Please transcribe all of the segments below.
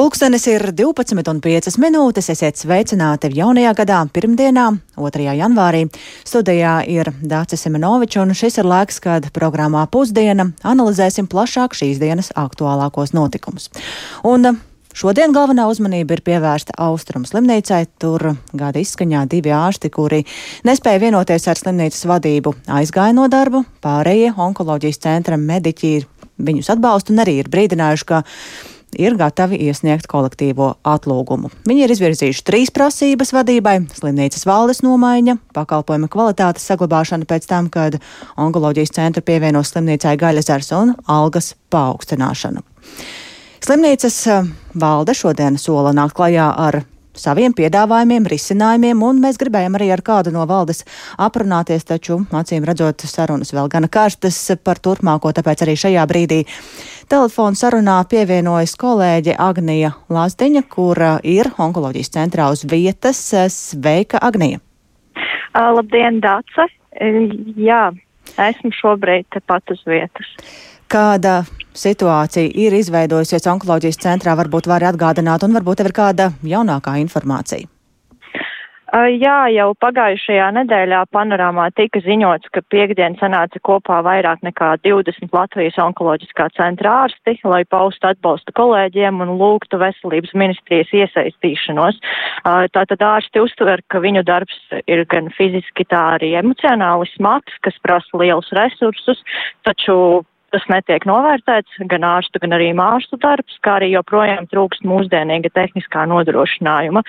Pulkstenis ir 12,5 minūtes. Esiet sveicināti jaunajā gadā, pirmdienā, 2. janvārī. Studijā ir Dācis Simenovičs, un šis ir laiks, kad programmā Pusdiena analizēsim plašāk šīs dienas aktuālākos notikumus. Un Šodien galvenā uzmanība ir pievērsta Austrum slimnīcai. Tur gada izskaņā divi ārsti, kuri nespēja vienoties ar slimnīcas vadību, aizgāja no darba. Pārējie onkoloģijas centra mediķi viņus atbalsta un arī ir brīdinājuši, ka ir gatavi iesniegt kolektīvo atlūgumu. Viņi ir izvirzījuši trīs prasības vadībai - slimnīcas valdes nomaiņa, pakalpojuma kvalitātes saglabāšana pēc tam, kad onkoloģijas centru pievienos slimnīcai gaļasars un algas paaugstināšana. Slimnīcas eh, valde šodien sola nākt klajā ar saviem piedāvājumiem, risinājumiem, un mēs gribējām arī ar kādu no valdes aprunāties, taču acīm redzot sarunas vēl gana karstas par turpmāko, tāpēc arī šajā brīdī telefonu sarunā pievienojas kolēģe Agnija Lazdiņa, kura ir onkoloģijas centrā uz vietas. Sveika, Agnija! Labdien, Dāce! Jā, esmu šobrīd tepat uz vietas. Kāda situācija ir izveidojusies onkoloģijas centrā, varbūt vari atgādināt, un varbūt tev ir kāda jaunākā informācija? Jā, jau pagājušajā nedēļā panorāmā tika ziņots, ka piekdien sanāca kopā vairāk nekā 20 Latvijas onkoloģiskā centra ārsti, lai paustu atbalstu kolēģiem un lūgtu veselības ministrijas iesaistīšanos. Tātad ārsti uztver, ka viņu darbs ir gan fiziski, tā arī emocionāli smags, kas prasa lielus resursus, taču tas netiek novērtēts, gan ārstu, gan arī mārstu darbs, kā arī joprojām trūkst mūsdienīga tehniskā nodrošinājuma.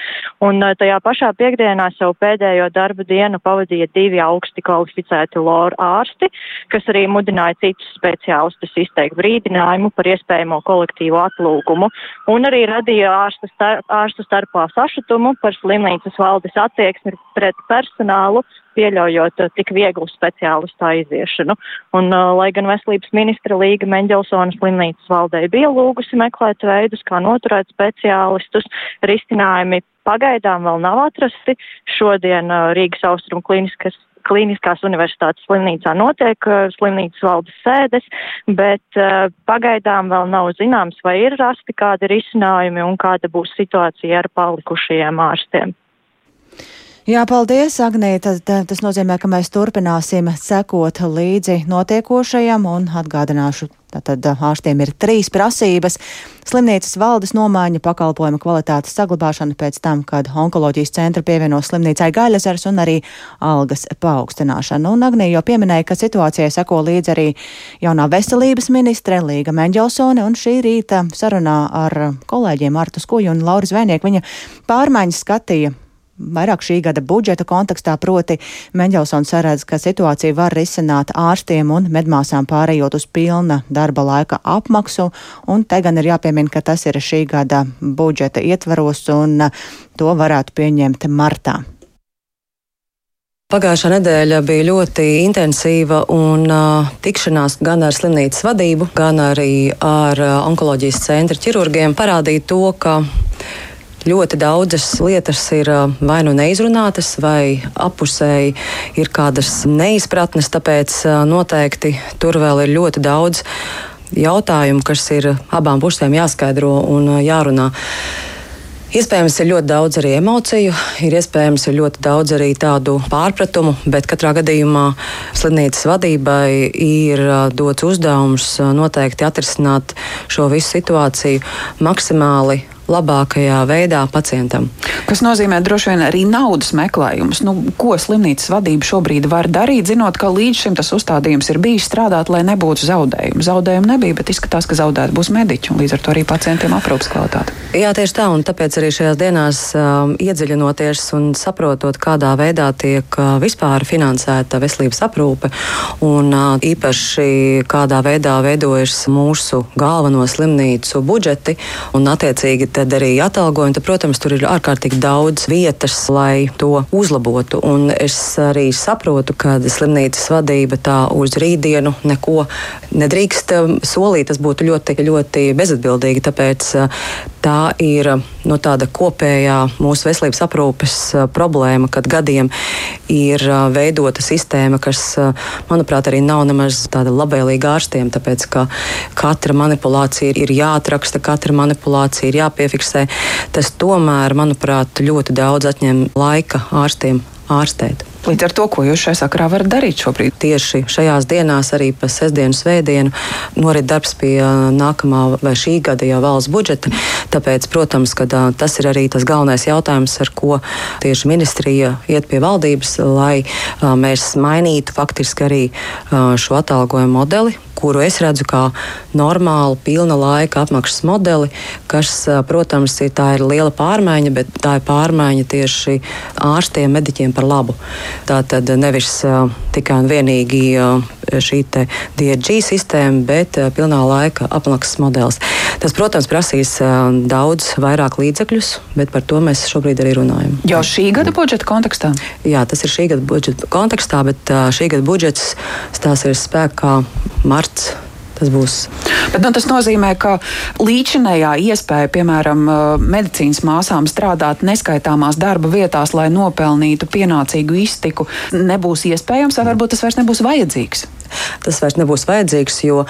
Un eh, tajā pašā piekdienā savu pēdējo darba dienu pavadīja divi augsti kvalificēti loru ārsti, kas arī mudināja citus speciālistus izteikt brīdinājumu par iespējamo kolektīvu atlūgumu un arī radīja ārstu, star ārstu starpā sašutumu par slimnīcas valdes attieksmi pret personālu pieļaujot tik vieglu speciālistu aiziešanu. Un, uh, lai gan veselības ministra Līga Mendelsona slimnīcas valdē bija lūgusi meklēt veidus, kā noturēt speciālistus, risinājumi pagaidām vēl nav atrasti. Šodien uh, Rīgas Austrum klīniskas Kliniskās universitātes slimnīcā notiek slimnīcas valdes sēdes, bet uh, pagaidām vēl nav zināms, vai ir rasti kādi risinājumi un kāda būs situācija ar palikušajiem ārstiem. Jā, paldies, Agnēta. Tas nozīmē, ka mēs turpināsim sekot līdzi notiekošajam un atgādināšu. Tātad ārstiem ir trīs prasības - slimnīcas valdes nomaiņa, pakalpojuma kvalitātes saglabāšana pēc tam, kad onkoloģijas centra pievienos slimnīcai Gaļasars un arī algas paaugstināšana. Un Agnija jau pieminēja, ka situācijai seko līdzi arī jaunā veselības ministre Līga Menģelsone, un šī rīta sarunā ar kolēģiem Artu Skuju un Lauru Zvēnieku viņa pārmaiņas skatīja vairāk šī gada budžeta kontekstā, proti Menģelsons saredz, ka situāciju var risināt ārstiem un medmāsām pārējot uz pilna darba laika apmaksu, un te gan ir jāpiemina, ka tas ir šī gada budžeta ietvaros, un to varētu pieņemt martā. Pagājušā nedēļa bija ļoti intensīva un uh, tikšanās gan ar slimnīcas vadību, gan arī ar uh, onkoloģijas centra ķirurgiem parādīja to, ka Ļoti daudzas lietas ir vai nu neizrunātas, vai apusēji ir kādas neizpratnes, tāpēc noteikti tur vēl ir ļoti daudz jautājumu, kas ir abām pusēm jāskaidro un jārunā. Iespējams, ir ļoti daudz arī emociju, ir iespējams ir ļoti daudz arī tādu pārpratumu, bet katrā gadījumā slimnīcas vadībai ir dots uzdevums noteikti atrisināt šo visu situāciju maksimāli labākajā veidā pacientam. Kas nozīmē droši vien arī naudas meklējumus. Nu, ko slimnīcas vadība šobrīd var darīt, zinot, ka līdz šim tas uzstādījums ir bijis strādāt, lai nebūtu zaudējumu. Zaudējumu nebija, bet izskatās, ka zaudēti būs mediķi un līdz ar to arī pacientiem aprūpas kvalitāte. Jā, tieši tā, un tāpēc arī šajās dienās um, iedziļinoties un saprotot, kādā veidā tiek uh, vispār finansēta veselības aprūpe un uh, īpaši kādā veidā veidojas mūsu galveno slimnīcu budžeti un attiecīgi tad arī atalgojumi, tad, protams, tur ir ārkārtīgi daudz vietas, lai to uzlabotu. Un es arī saprotu, ka slimnīcas vadība tā uz rītdienu neko nedrīkst um, solīt. Tas būtu ļoti, ļoti bezatbildīgi, tāpēc uh, tā ir no tāda kopējā mūsu veselības aprūpes uh, problēma, kad gadiem ir uh, veidota sistēma, kas, manuprāt, arī nav nemaz tāda labvēlīga ārstiem, tāpēc ka katra manipulācija ir jāatraksta, katra manipulācija ir jāpieņem jāpiefiksē, tas tomēr, manuprāt, ļoti daudz atņem laika ārstiem ārstēt. Līdz ar to, ko jūs šajā sakarā varat darīt šobrīd? Tieši šajās dienās, arī pa sestdienu, svētdienu, norit darbs pie nākamā vai šī gada jau valsts budžeta. Tāpēc, protams, ka tas ir arī tas galvenais jautājums, ar ko tieši ministrija iet pie valdības, lai mēs mainītu faktiski arī šo atalgojumu modeli, kuru es redzu kā normālu, pilna laika apmaksas modeli, kas, protams, ir, ir liela pārmaiņa, bet tā ir pārmaiņa tieši ārstiem, mediķiem par labu. Tā tad nevis uh, tikai un vienīgi uh, šī DRG sistēma, bet pilnā laika apmaksas modelis. Tas, protams, prasīs daudz vairāk līdzekļus, bet par to mēs šobrīd arī runājam. Jau šī gada budžeta kontekstā? Jā, tas ir šī gada budžeta kontekstā, bet šī gada budžets stāsies spēkā marts tas būs. Bet, nu, tas nozīmē, ka līdzinējā iespēja, piemēram, medicīnas māsām strādāt neskaitāmās darba vietās, lai nopelnītu pienācīgu iztiku, nebūs iespējams, vai varbūt tas vairs nebūs vajadzīgs tas vairs nebūs vajadzīgs, jo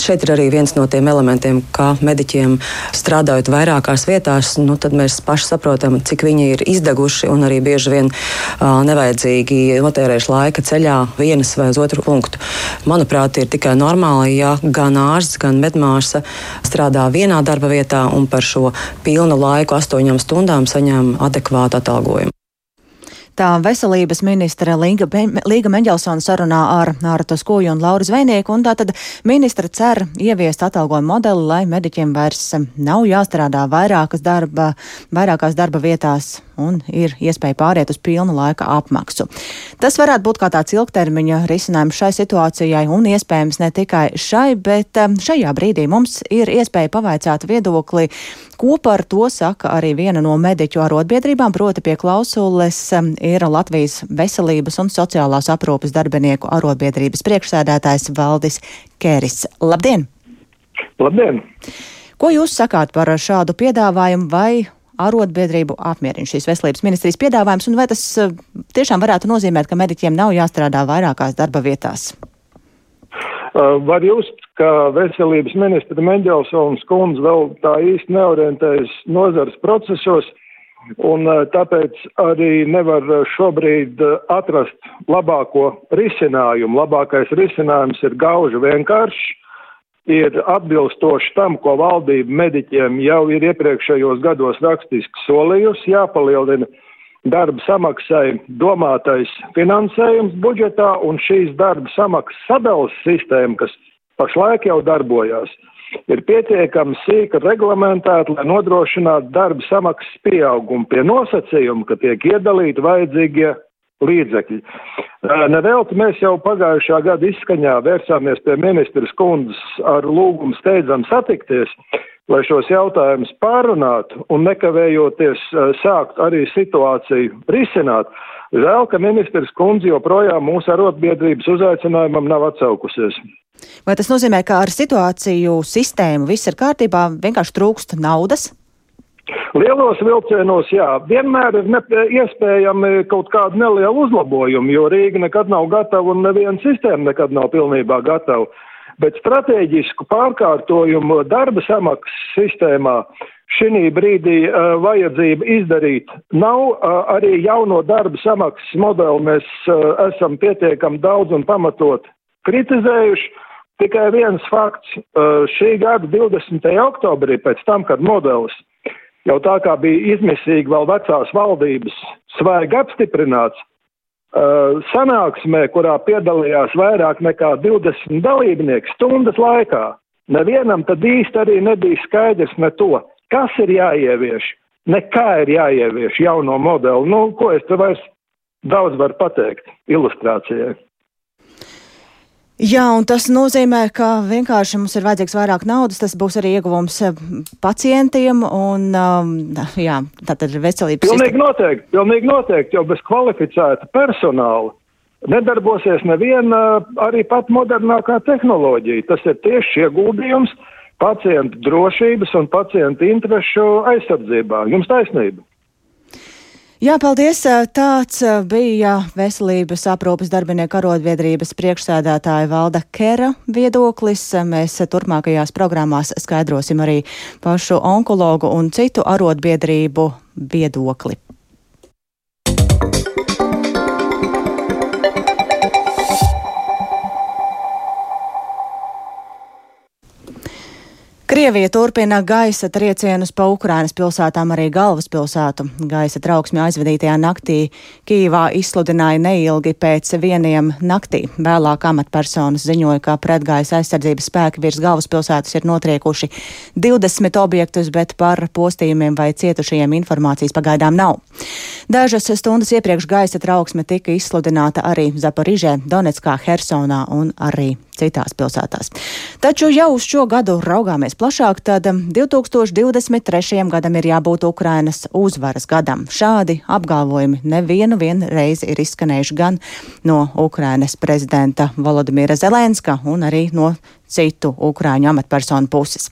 šeit ir arī viens no tiem elementiem, kā mediķiem strādājot vairākās vietās, nu, tad mēs paši saprotam, cik viņi ir izdeguši un arī bieži vien uh, nevajadzīgi notērējuši laika ceļā vienas vai uz otru punktu. Manuprāt, ir tikai normāli, ja gan ārsts, gan medmāsa strādā vienā darba vietā un par šo pilnu laiku, astoņām stundām, saņem adekvātu atalgojumu. Tā veselības ministra Līga, Līga Meņģelsona sarunā ar Nārtu Skoju un Lauru Zvejnieku, un tātad ministra cer ieviest atalgojumu modeli, lai mediķiem vairs nav jāstrādā vairākas darba, vairākās darba vietās un ir iespēja pāriet uz pilnu laika apmaksu. Tas varētu būt kā tāds ilgtermiņa risinājums šai situācijai un iespējams ne tikai šai, bet um, šajā brīdī mums ir iespēja pavaicāt viedokli, ko par to saka arī viena no mediķu arotbiedrībām, proti pie klausules um, ir Latvijas veselības un sociālās aprūpas darbinieku arotbiedrības priekšsēdētājs Valdis Kēris. Labdien! Labdien! Ko jūs sakāt par šādu piedāvājumu vai arotbiedrību apmierina šīs veselības ministrijas piedāvājums, un vai tas eh, tiešām varētu nozīmēt, ka mediķiem nav jāstrādā vairākās darba vietās? Var just, ka veselības ministra Mendelsons kundze vēl tā īsti neorientējas nozars procesos, un tāpēc arī nevar šobrīd atrast labāko risinājumu. Labākais risinājums ir gauži vienkāršs ir atbilstoši tam, ko valdība mediķiem jau ir iepriekšējos gados rakstiski solījusi, jāpalielina darba samaksai domātais finansējums budžetā un šīs darba samaksas sadalas sistēma, kas pašlaik jau darbojās, ir pietiekami sīka reglamentēta, lai nodrošinātu darba samaksas pieaugumu pie nosacījuma, ka tiek iedalīti vajadzīgie līdzekļi. Nevelti mēs jau pagājušā gada izskaņā vērsāmies pie ministras kundzes ar lūgumu steidzam satikties, lai šos jautājumus pārunātu un nekavējoties sākt arī situāciju risināt. Žēl, ka ministrs kundze joprojām mūsu arotbiedrības uzaicinājumam nav atsaukusies. Vai tas nozīmē, ka ar situāciju sistēmu viss ir kārtībā, vienkārši trūkst naudas? Lielos vilcienos, jā, vienmēr ir ne, iespējami kaut kāda neliela uzlabojuma, jo Rīga nekad nav gatava un neviena sistēma nekad nav pilnībā gatava. Bet strateģisku pārkārtojumu darba samaksas sistēmā šī brīdī uh, vajadzība izdarīt nav. Uh, arī jauno darba samaksas modeli mēs uh, esam pietiekami daudz un pamatot kritizējuši. Tikai viens fakts uh, - šī gada 20. oktobrī, pēc tam, kad modelis jau tā kā bija izmisīgi vēl vecās valdības svaigi apstiprināts, uh, sanāksmē, kurā piedalījās vairāk nekā 20 dalībnieki stundas laikā, nevienam tad īsti arī nebija skaidrs ne to, kas ir jāievieš, nekā ir jāievieš jauno modeli. Nu, ko es te vairs daudz varu pateikt ilustrācijai. Jā, un tas nozīmē, ka vienkārši mums ir vajadzīgs vairāk naudas, tas būs arī ieguvums eh, pacientiem un, um, jā, tātad veselības. Pilnīgi noteikti, pilnīgi noteikti, jo bez kvalificēta personāla nedarbosies neviena arī pat modernākā tehnoloģija. Tas ir tieši ieguldījums pacientu drošības un pacientu interešu aizsardzībā. Jums taisnība. Jā, paldies. Tāds bija veselības aprūpas darbinieku arotbiedrības priekšsēdētāja Valda Kera viedoklis. Mēs turpmākajās programmās skaidrosim arī pašu onkologu un citu arotbiedrību viedokli. Krievija turpina gaisa triecienus pa Ukrainas pilsētām, arī galvaspilsētu. Gaisa trauksmi aizvadītajā naktī Kīvā izsludināja neilgi pēc vieniem naktī. Vēlāk amatpersonas ziņoja, ka pretgaisa aizsardzības spēki virs galvaspilsētas ir notriekuši 20 objektus, bet par postījumiem vai cietušajiem informācijas pagaidām nav. Dažas stundas iepriekš gaisa trauksme tika izsludināta arī Zaporižē, Donetskā, Hersonā un arī citās pilsētās. Taču jau uz šo gadu raugāmies plašāk, tad 2023. gadam ir jābūt Ukrainas uzvaras gadam. Šādi apgalvojumi nevienu reizi ir izskanējuši gan no Ukrainas prezidenta Volodimira Zelenska un arī no citu Ukrāņu amatpersonu puses.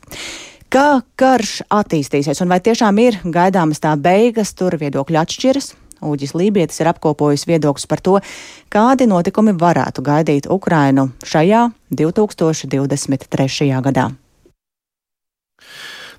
Kā karš attīstīsies un vai tiešām ir gaidāmas tā beigas, tur viedokļi atšķiras. Uģis Lībietis ir apkopojis viedokļus par to, kādi notikumi varētu gaidīt Ukrainu šajā 2023. gadā.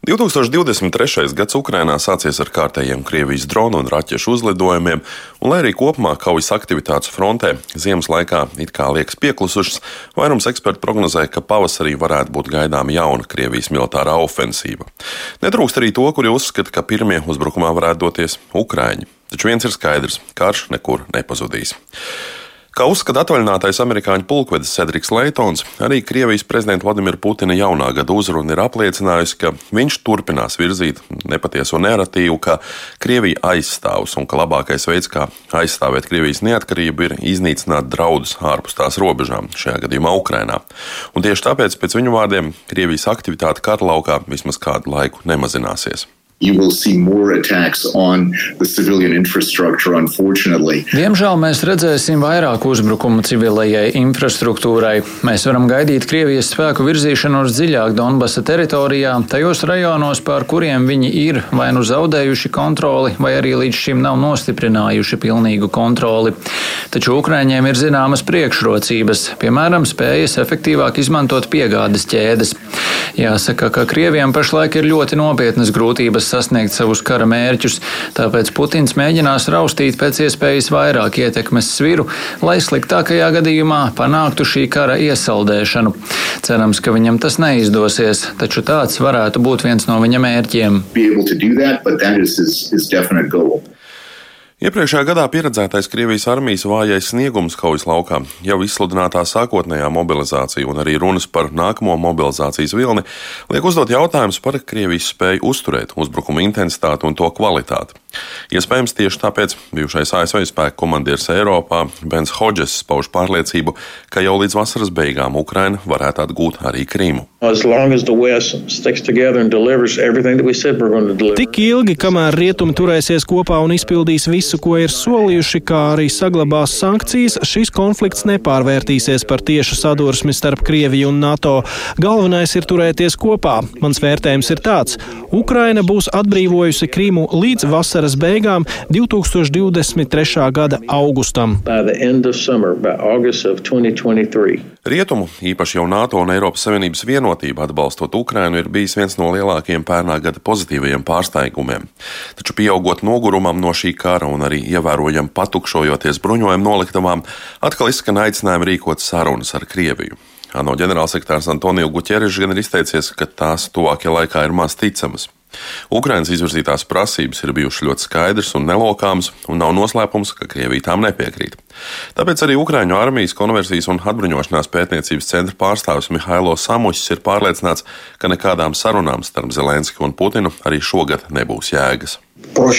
2023. gads Ukrainā sācies ar kārtējiem Krievijas dronu un raķešu uzlidojumiem, un lai arī kopumā kaujas aktivitātes frontē ziemas laikā it kā liekas pieklusušas, vairums ekspertu prognozē, ka pavasarī varētu būt gaidāma jauna Krievijas militārā ofensīva. Netrūkst arī to, kuri uzskata, ka pirmie uzbrukumā varētu doties Ukraiņi. Taču viens ir skaidrs - karš nekur nepazudīs. Kā uzskata atvaļinātais amerikāņu pulkvedis Cedriks Leitons, arī Krievijas prezidenta Vladimira Putina jaunā gada uzruna ir apliecinājusi, ka viņš turpinās virzīt nepatieso narratīvu, ka Krievija aizstāvs un ka labākais veids, kā aizstāvēt Krievijas neatkarību, ir iznīcināt draudus ārpus tās robežām, šajā gadījumā Ukrainā. Un tieši tāpēc, pēc viņu vārdiem, Krievijas aktivitāte karlaukā vismaz kādu laiku nemazināsies you will see more attacks on the civilian infrastructure, unfortunately. Diemžēl mēs redzēsim vairāk uzbrukumu civilajai infrastruktūrai. Mēs varam gaidīt Krievijas spēku virzīšanos dziļāk Donbasa teritorijā, tajos rajonos, pār kuriem viņi ir vai nu zaudējuši kontroli, vai arī līdz šim nav nostiprinājuši pilnīgu kontroli. Taču Ukraiņiem ir zināmas priekšrocības, piemēram, spējas efektīvāk izmantot piegādes ķēdes. Jāsaka, ka Krieviem pašlaik ir ļoti nopietnas grūtības nevarēs sasniegt savus kara mērķus, tāpēc Putins mēģinās raustīt pēc iespējas vairāk ietekmes sviru, lai sliktākajā gadījumā panāktu šī kara iesaldēšanu. Cerams, ka viņam tas neizdosies, taču tāds varētu būt viens no viņa mērķiem. Iepriekšējā gadā pieredzētais Krievijas armijas vājais sniegums kaujas laukā, jau izsludinātā sākotnējā mobilizācija un arī runas par nākamo mobilizācijas vilni liek uzdot jautājumus par Krievijas spēju uzturēt uzbrukuma intensitāti un to kvalitāti. Iespējams, tieši tāpēc bijušais ASV spēku komandieris Eiropā Bens Hodžes pauž pārliecību, ka jau līdz vasaras beigām Ukraina varētu atgūt arī Krīmu. Tik ilgi, kamēr rietumi turēsies kopā un izpildīs visu, ko ir solījuši, kā arī saglabās sankcijas, šis konflikts nepārvērtīsies par tiešu sadursmi starp Krieviju un NATO. Galvenais ir turēties kopā. Mans vērtējums ir tāds: Ukraina būs atbrīvojusi Krīmu līdz vasaras beigām 2023. gada augustam. Rietumu, īpaši jau NATO un Eiropas Savienības vienotība atbalstot Ukrainu, ir bijis viens no lielākajiem pērnā gada pozitīvajiem pārsteigumiem. Taču pieaugot nogurumam no šī kara un arī ievērojami patukšojoties bruņojumu noliktavām, atkal izskan aicinājumi rīkot sarunas ar Krieviju. ANO ģenerālsekretārs Antoniju Guķerišs gan ir izteicies, ka tās tuvākajā laikā ir maz ticamas. Ukrainas izvirzītās prasības ir bijušas ļoti skaidras un nelokāmas, un nav noslēpums, ka Krievija tām nepiekrīt. Tāpēc arī Ukraiņu armijas konversijas un atbruņošanās pētniecības centra pārstāvis Mihailo Samušs ir pārliecināts, ka nekādām sarunām starp Zelenski un Putinu arī šogad nebūs jēgas. Про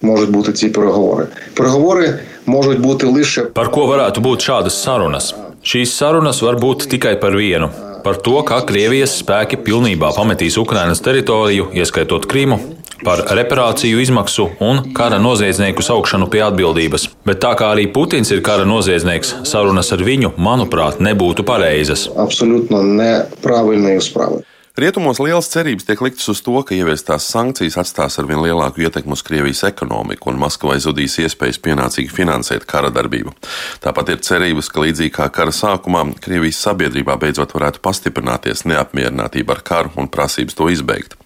Можуть бути ці переговори. Переговори можуть бути лише par ko varētu būt šādas sarunas. Šīs sarunas var būt tikai par vienu par to, ka Krievijas spēki pilnībā pametīs Ukrainas teritoriju, ieskaitot Krimu, par reparāciju izmaksu un kara noziedznieku saukšanu pie atbildības. Bet tā kā arī Putins ir kara noziedznieks, sarunas ar viņu, manuprāt, nebūtu pareizas. Absolūti nepravilnīgi sprāvi. Rietumos lielas cerības tiek liktas uz to, ka ieviestās sankcijas atstās ar vien lielāku ietekmi uz Krievijas ekonomiku un Maskavai zudīs iespējas pienācīgi finansēt kara darbību. Tāpat ir cerības, ka līdzīgi kā kara sākumā, Krievijas sabiedrībā beidzot varētu pastiprināties neapmierinātība ar karu un prasības to izbeigt.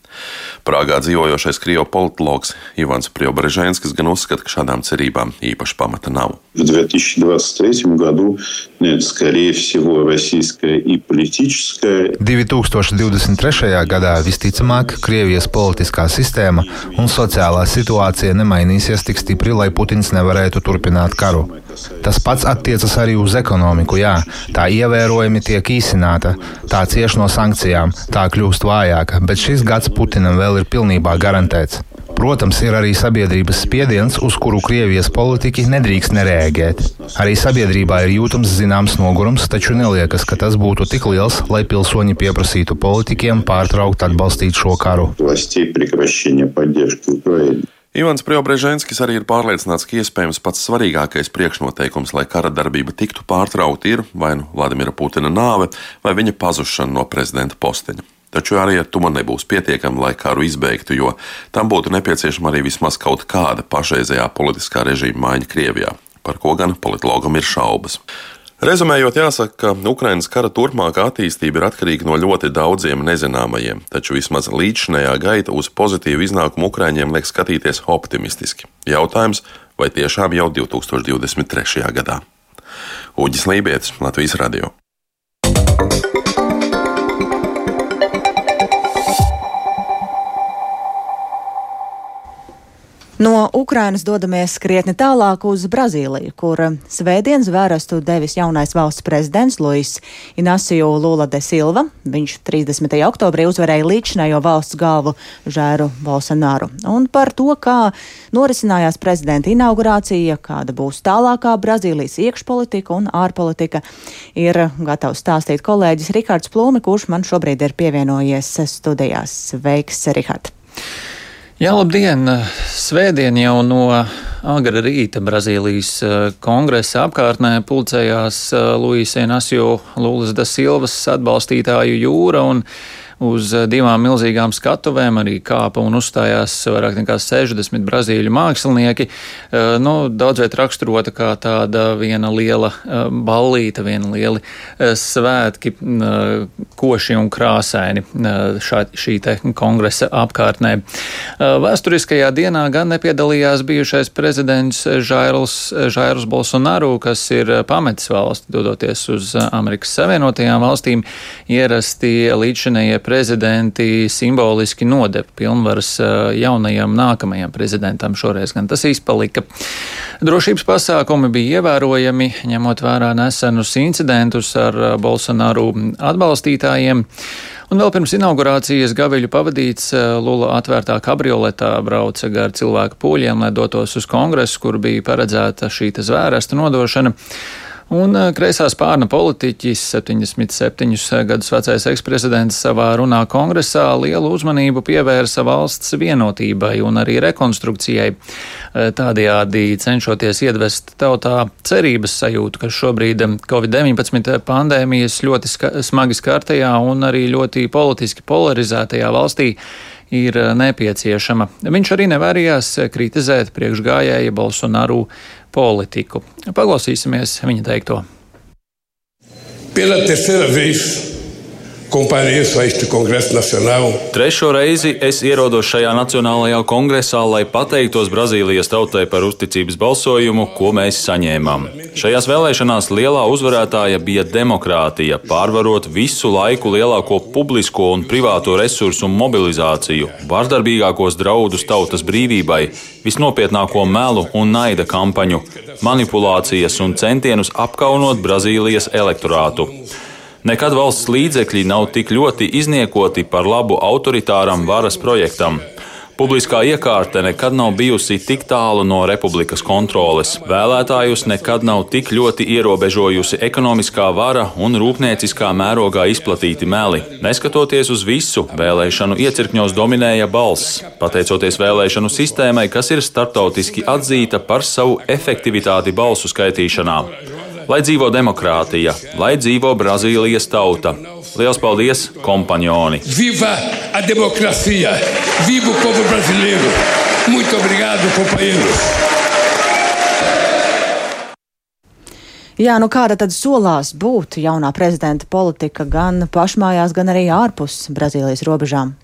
Prāgā dzīvojošais krievu politologs Ivans Priobreženskis gan uzskata, ka šādām cerībām īpaši pamata nav. В 2023 году нет, скорее всего, российская и политическая. 2023. gadā visticamāk Krievijas politiskā sistēma un sociālā situācija nemainīsies tik stipri, lai Putins nevarētu turpināt karu. Tas pats attiecas arī uz ekonomiku. Jā, tā ievērojami tiek īsināta, tā cieš no sankcijām, tā kļūst vājāka, bet šis gads Putinam vēl ir pilnībā garantēts. Protams, ir arī sabiedrības spiediens, uz kuru Krievijas politiķi nedrīkst nereaģēt. Arī sabiedrībā ir jūtams zināms nogurums, taču neliekas, ka tas būtu tik liels, lai pilsoņi pieprasītu politiķiem pārtraukt atbalstīt šo karu. Ivans Priobreženskis arī ir pārliecināts, ka iespējams pats svarīgākais priekšnoteikums, lai kara darbība tiktu pārtraukta, ir vai nu Vladimira Putina nāve vai viņa pazušana no prezidenta posteņa. Taču arī ar to nebūs pietiekami, lai karu izbeigtu, jo tam būtu nepieciešama arī vismaz kaut kāda pašreizējā politiskā režīma maiņa Krievijā, par ko gan politologam ir šaubas. Rezumējot, jāsaka, ka Ukrainas kara turpmākā attīstība ir atkarīga no ļoti daudziem nezināmajiem, taču vismaz līdzšinējā gaita uz pozitīvu iznākumu Ukraiņiem liek skatīties optimistiski. Jautājums, vai tiešām jau 2023. gadā? Uģis Lībijams, Latvijas Radio. No Ukrainas dodamies krietni tālāk uz Brazīliju, kur svētdien zvērestu devis jaunais valsts prezidents Luis Inacio Lula de Silva. Viņš 30. oktobrī uzvarēja līdzinējo valsts galvu Žēru Bolsonaru. Un par to, kā norisinājās prezidenta inaugurācija, kāda būs tālākā Brazīlijas iekšpolitika un ārpolitika, ir gatavs stāstīt kolēģis Rikārds Plūmi, kurš man šobrīd ir pievienojies studijās. Sveiks, Rihard! Jā, labdien! Svētdien jau no agra rīta Brazīlijas eh, kongresa apkārtnē pulcējās eh, Luisa Enasio Lulas da Silvas atbalstītāju jūra un uz eh, divām milzīgām skatuvēm arī kāpa un uzstājās vairāk nekā 60 brazīļu mākslinieki. Eh, nu, daudzviet raksturota kā tāda viena liela eh, ballīta, viena lieli svētki, koši un krāsaini šā, šī te kongresa apkārtnē. Vēsturiskajā dienā gan nepiedalījās bijušais prezidents Žairs, Žairs Bolsonaru, kas ir pametis valsti, dodoties uz Amerikas Savienotajām valstīm. Ierasti līdzinējie prezidenti simboliski nodeva pilnvaras eh, jaunajam nākamajam prezidentam. Šoreiz gan tas izpalika. Drošības pasākumi bija ievērojami, ņemot vērā nesenus incidentus ar eh, Bolsonaru atbalstītājiem. Un vēl pirms inaugurācijas gaviļu pavadīts eh, Lula atvērtā kabrioletā brauca gar cilvēku pūļiem, lai dotos uz kongresu, kur bija paredzēta šī zvērsta nodošana. Un eh, kreisā spārna politiķis, 77 gadus vecais eksprezidents, savā runā kongresā lielu uzmanību pievērsa valsts vienotībai un arī rekonstrukcijai. Eh, tādējādi cenšoties iedvest tautā cerības sajūtu, ka šobrīd Covid-19 pandēmijas ļoti ska smagi skartajā un arī ļoti politiski polarizētajā valstī ir eh, nepieciešama. Viņš arī nevērījās kritizēt priekšgājēja Bolsonaru politiku. Paklausīsimies viņa teikto. Pela terceira vez, compareço a este Congresso Nacional. Trešo reizi es ierodos šajā Nacionālajā kongresā, lai pateiktos Brazīlijas tautai par uzticības balsojumu, ko mēs saņēmām. Šajās vēlēšanās lielā uzvarētāja bija demokrātija, pārvarot visu laiku lielāko publisko un privāto resursu mobilizāciju, vardarbīgākos draudus tautas brīvībai, visnopietnāko melu un naida kampaņu, manipulācijas un centienus apkaunot Brazīlijas elektorātu. Nekad valsts līdzekļi nav tik ļoti izniekoti par labu autoritāram varas projektam. Publiskā iekārta nekad nav bijusi tik tālu no republikas kontroles. Vēlētājus nekad nav tik ļoti ierobežojusi ekonomiskā vara un rūpnieciskā mērogā izplatīti meli. Neskatoties uz visu, vēlēšanu iecirkņos dominēja balss, pateicoties vēlēšanu sistēmai, kas ir starptautiski atzīta par savu efektivitāti balsu skaitīšanā. Lai dzīvo demokrātija, lai dzīvo Brazīlijas tauta. Lielas paldies, kompanjoni! Viva a democracia! Viva o povo brasileiro! Muito obrigado, companheiros! Jā, nu kāda tad solās būt jaunā prezidenta politika gan pašmājās, gan arī ārpus Brazīlijas robežām?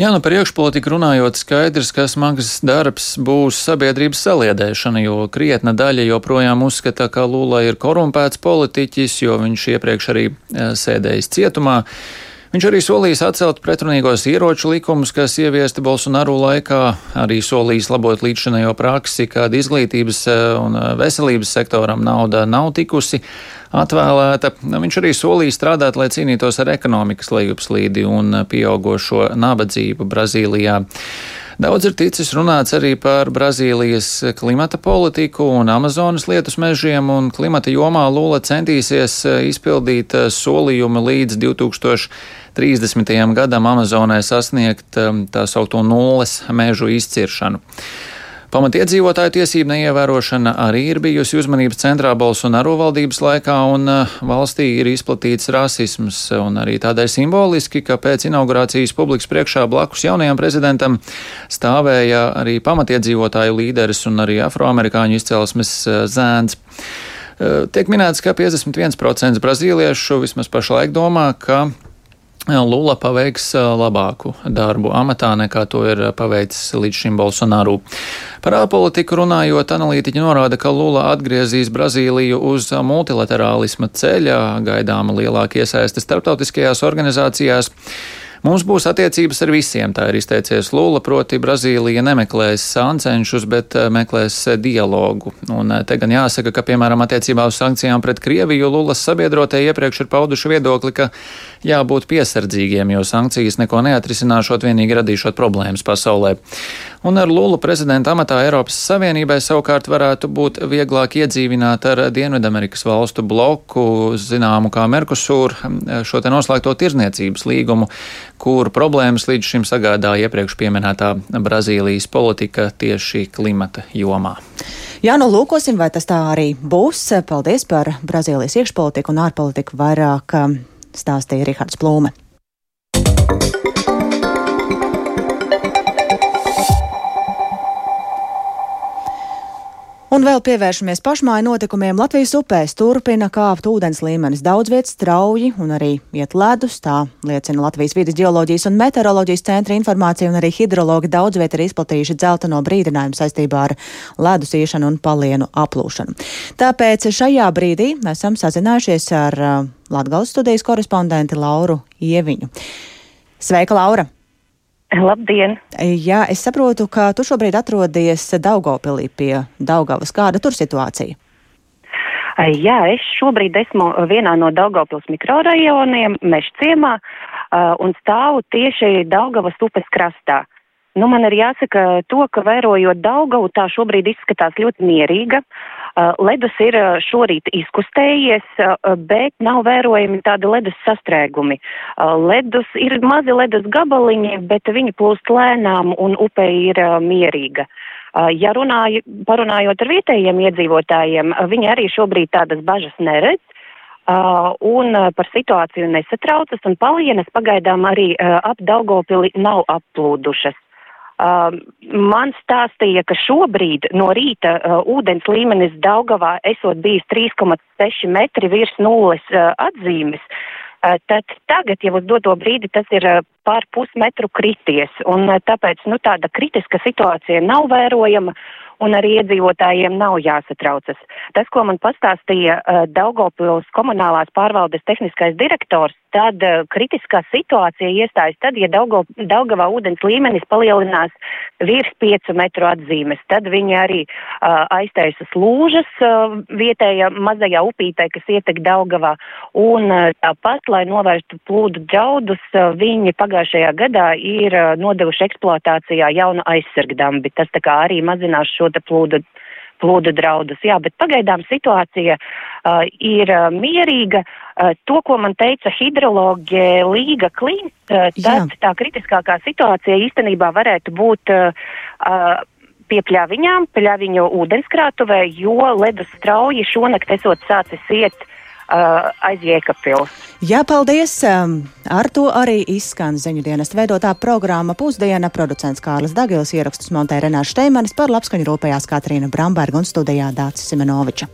Jā, nu par iekšpolitiku runājot, skaidrs, ka smags darbs būs sabiedrības saliedēšana, jo krietna daļa joprojām uzskata, ka Lula ir korumpēts politiķis, jo viņš iepriekš arī eh, sēdējis cietumā. Viņš arī solījis atcelt pretrunīgos ieroču likumus, kas ieviesti Bolsonaru laikā, arī solījis labot līdzšanējo praksi, kad izglītības eh, un eh, veselības sektoram nauda nav tikusi atvēlēta. Viņš arī solīja strādāt, lai cīnītos ar ekonomikas lejupslīdi un pieaugošo nabadzību Brazīlijā. Daudz ir ticis runāts arī par Brazīlijas klimata politiku un Amazonas lietus mežiem, un klimata jomā Lula centīsies izpildīt solījumu līdz 2030. gadam Amazonē sasniegt um, tā saukto nulles mežu izciršanu. Pamatiedzīvotāju tiesību neievērošana arī ir bijusi uzmanības centrā Bolsonaro valdības laikā, un uh, valstī ir izplatīts rasisms, arī tādēļ simboliski, ka pēc inaugurācijas publikas priekšā blakus jaunajam prezidentam stāvēja arī pamatiedzīvotāju līderis un arī afroamerikāņu izcelsmes uh, zēns. Uh, tiek minēts, ka 51% brazīliešu vismaz pašlaik domā, ka Lula paveiks labāku darbu amatā nekā to ir paveicis līdz šim Bolsonaru. Par ārpolitiku runājot, analītiķi norāda, ka Lula atgriezīs Brazīliju uz multilaterālisma ceļa, gaidāma lielāka iesaiste starptautiskajās organizācijās. Mums būs attiecības ar visiem, tā ir izteicies Lula, proti Brazīlija nemeklēs sāncenšus, bet meklēs dialogu. Un te gan jāsaka, ka, piemēram, attiecībā uz sankcijām pret Krieviju Lulas sabiedrotie iepriekš ir pauduši viedokli, ka jābūt piesardzīgiem, jo sankcijas neko neatrisināšot, vienīgi radīšot problēmas pasaulē. Un ar Lulu prezidenta amatā Eiropas Savienībai savukārt varētu būt vieglāk iedzīvināt ar Dienvidamerikas valstu bloku, zināmu kā Merkusūru, šo te noslēgto tirzniecības līgumu, kur problēmas līdz šim sagādāja iepriekš pieminētā Brazīlijas politika tieši klimata jomā. Jā, nu lūkosim, vai tas tā arī būs. Paldies par Brazīlijas iekšpolitiku un ārpolitiku vairāk stāstīja Rihards Plūme. Un vēl pievēršamies pašmāju notikumiem. Latvijas upēs turpina kāpt ūdens līmenis. Daudz vietas strauji un arī iet ledus. Tā liecina Latvijas vidas geoloģijas un meteoroloģijas centra informācija, un arī hidrologi daudz viet ir izplatījuši dzelteno brīdinājumu saistībā ar ledus iešanu un palienu aplūšanu. Tāpēc šajā brīdī esam sazinājušies ar uh, Latgales studijas korespondenti Lauru Ieviņu. Sveika, Laura! Labdien! Jā, es saprotu, ka tu šobrīd atrodies Daugopilī pie Daugavas. Kāda tur situācija? Jā, es šobrīd esmu vienā no Daugavpils mikrorajoniem, Mešciemā, un stāvu tieši Daugavas upes krastā. Nu, man ir jāsaka to, ka vērojot Daugavu, tā šobrīd izskatās ļoti mierīga. Uh, ledus ir uh, šorīt izkustējies, uh, bet nav vērojami tādi ledus sastrēgumi. Ledus ir mazi ledus gabaliņi, bet viņi plūst lēnām un upe ir mierīga. Ja runāju, parunājot ar vietējiem iedzīvotājiem, viņi arī šobrīd tādas bažas neredz. Uh, un uh, par situāciju nesatraucas, un palienas pagaidām arī uh, ap Daugopili nav applūdušas. Uh, man stāstīja, ka šobrīd no rīta uh, ūdens līmenis Daugavā esot bijis 3,6 metri virs nulles uh, atzīmes. Uh, tad tagad jau uz doto brīdi tas ir uh, pār pusmetru krities, un uh, tāpēc nu, tāda kritiska situācija nav vērojama, un arī iedzīvotājiem nav jāsatraucas. Tas, ko man pastāstīja uh, Daugopils komunālās pārvaldes tehniskais direktors, tad uh, kritiskā situācija iestājas tad, ja Daugo, Daugavā ūdens līmenis palielinās virs 5 metru atzīmes. Tad viņi arī uh, aiztaisas lūžas uh, vietējā mazajā upītē, kas ietek Daugavā. Un uh, tāpat, lai novērstu plūdu draudus, uh, viņi pagājušajā gadā ir uh, nodevuši eksploatācijā jaunu aizsargdambi. Tas tā kā arī mazinās šo te plūdu plūdu draudus. Jā, bet pagaidām situācija uh, ir uh, mierīga. Uh, to, ko man teica hidroloģe Līga Klīns, uh, tad Jā. tā kritiskākā situācija īstenībā varētu būt uh, uh, pie pļaviņām, pļaviņu ūdenskrātuvē, jo ledus strauji šonakt esot sācis iet uh, aiz Jēkabpils. Jā, paldies! Ar to arī izskan ziņu dienas veidotā programma Pusdiena. Producents Kārlis Dagils ierakstus montē Renāša Šteimanis par labskaņu rūpējās Katrīna Bramberga un studijā Dācis Simenoviča.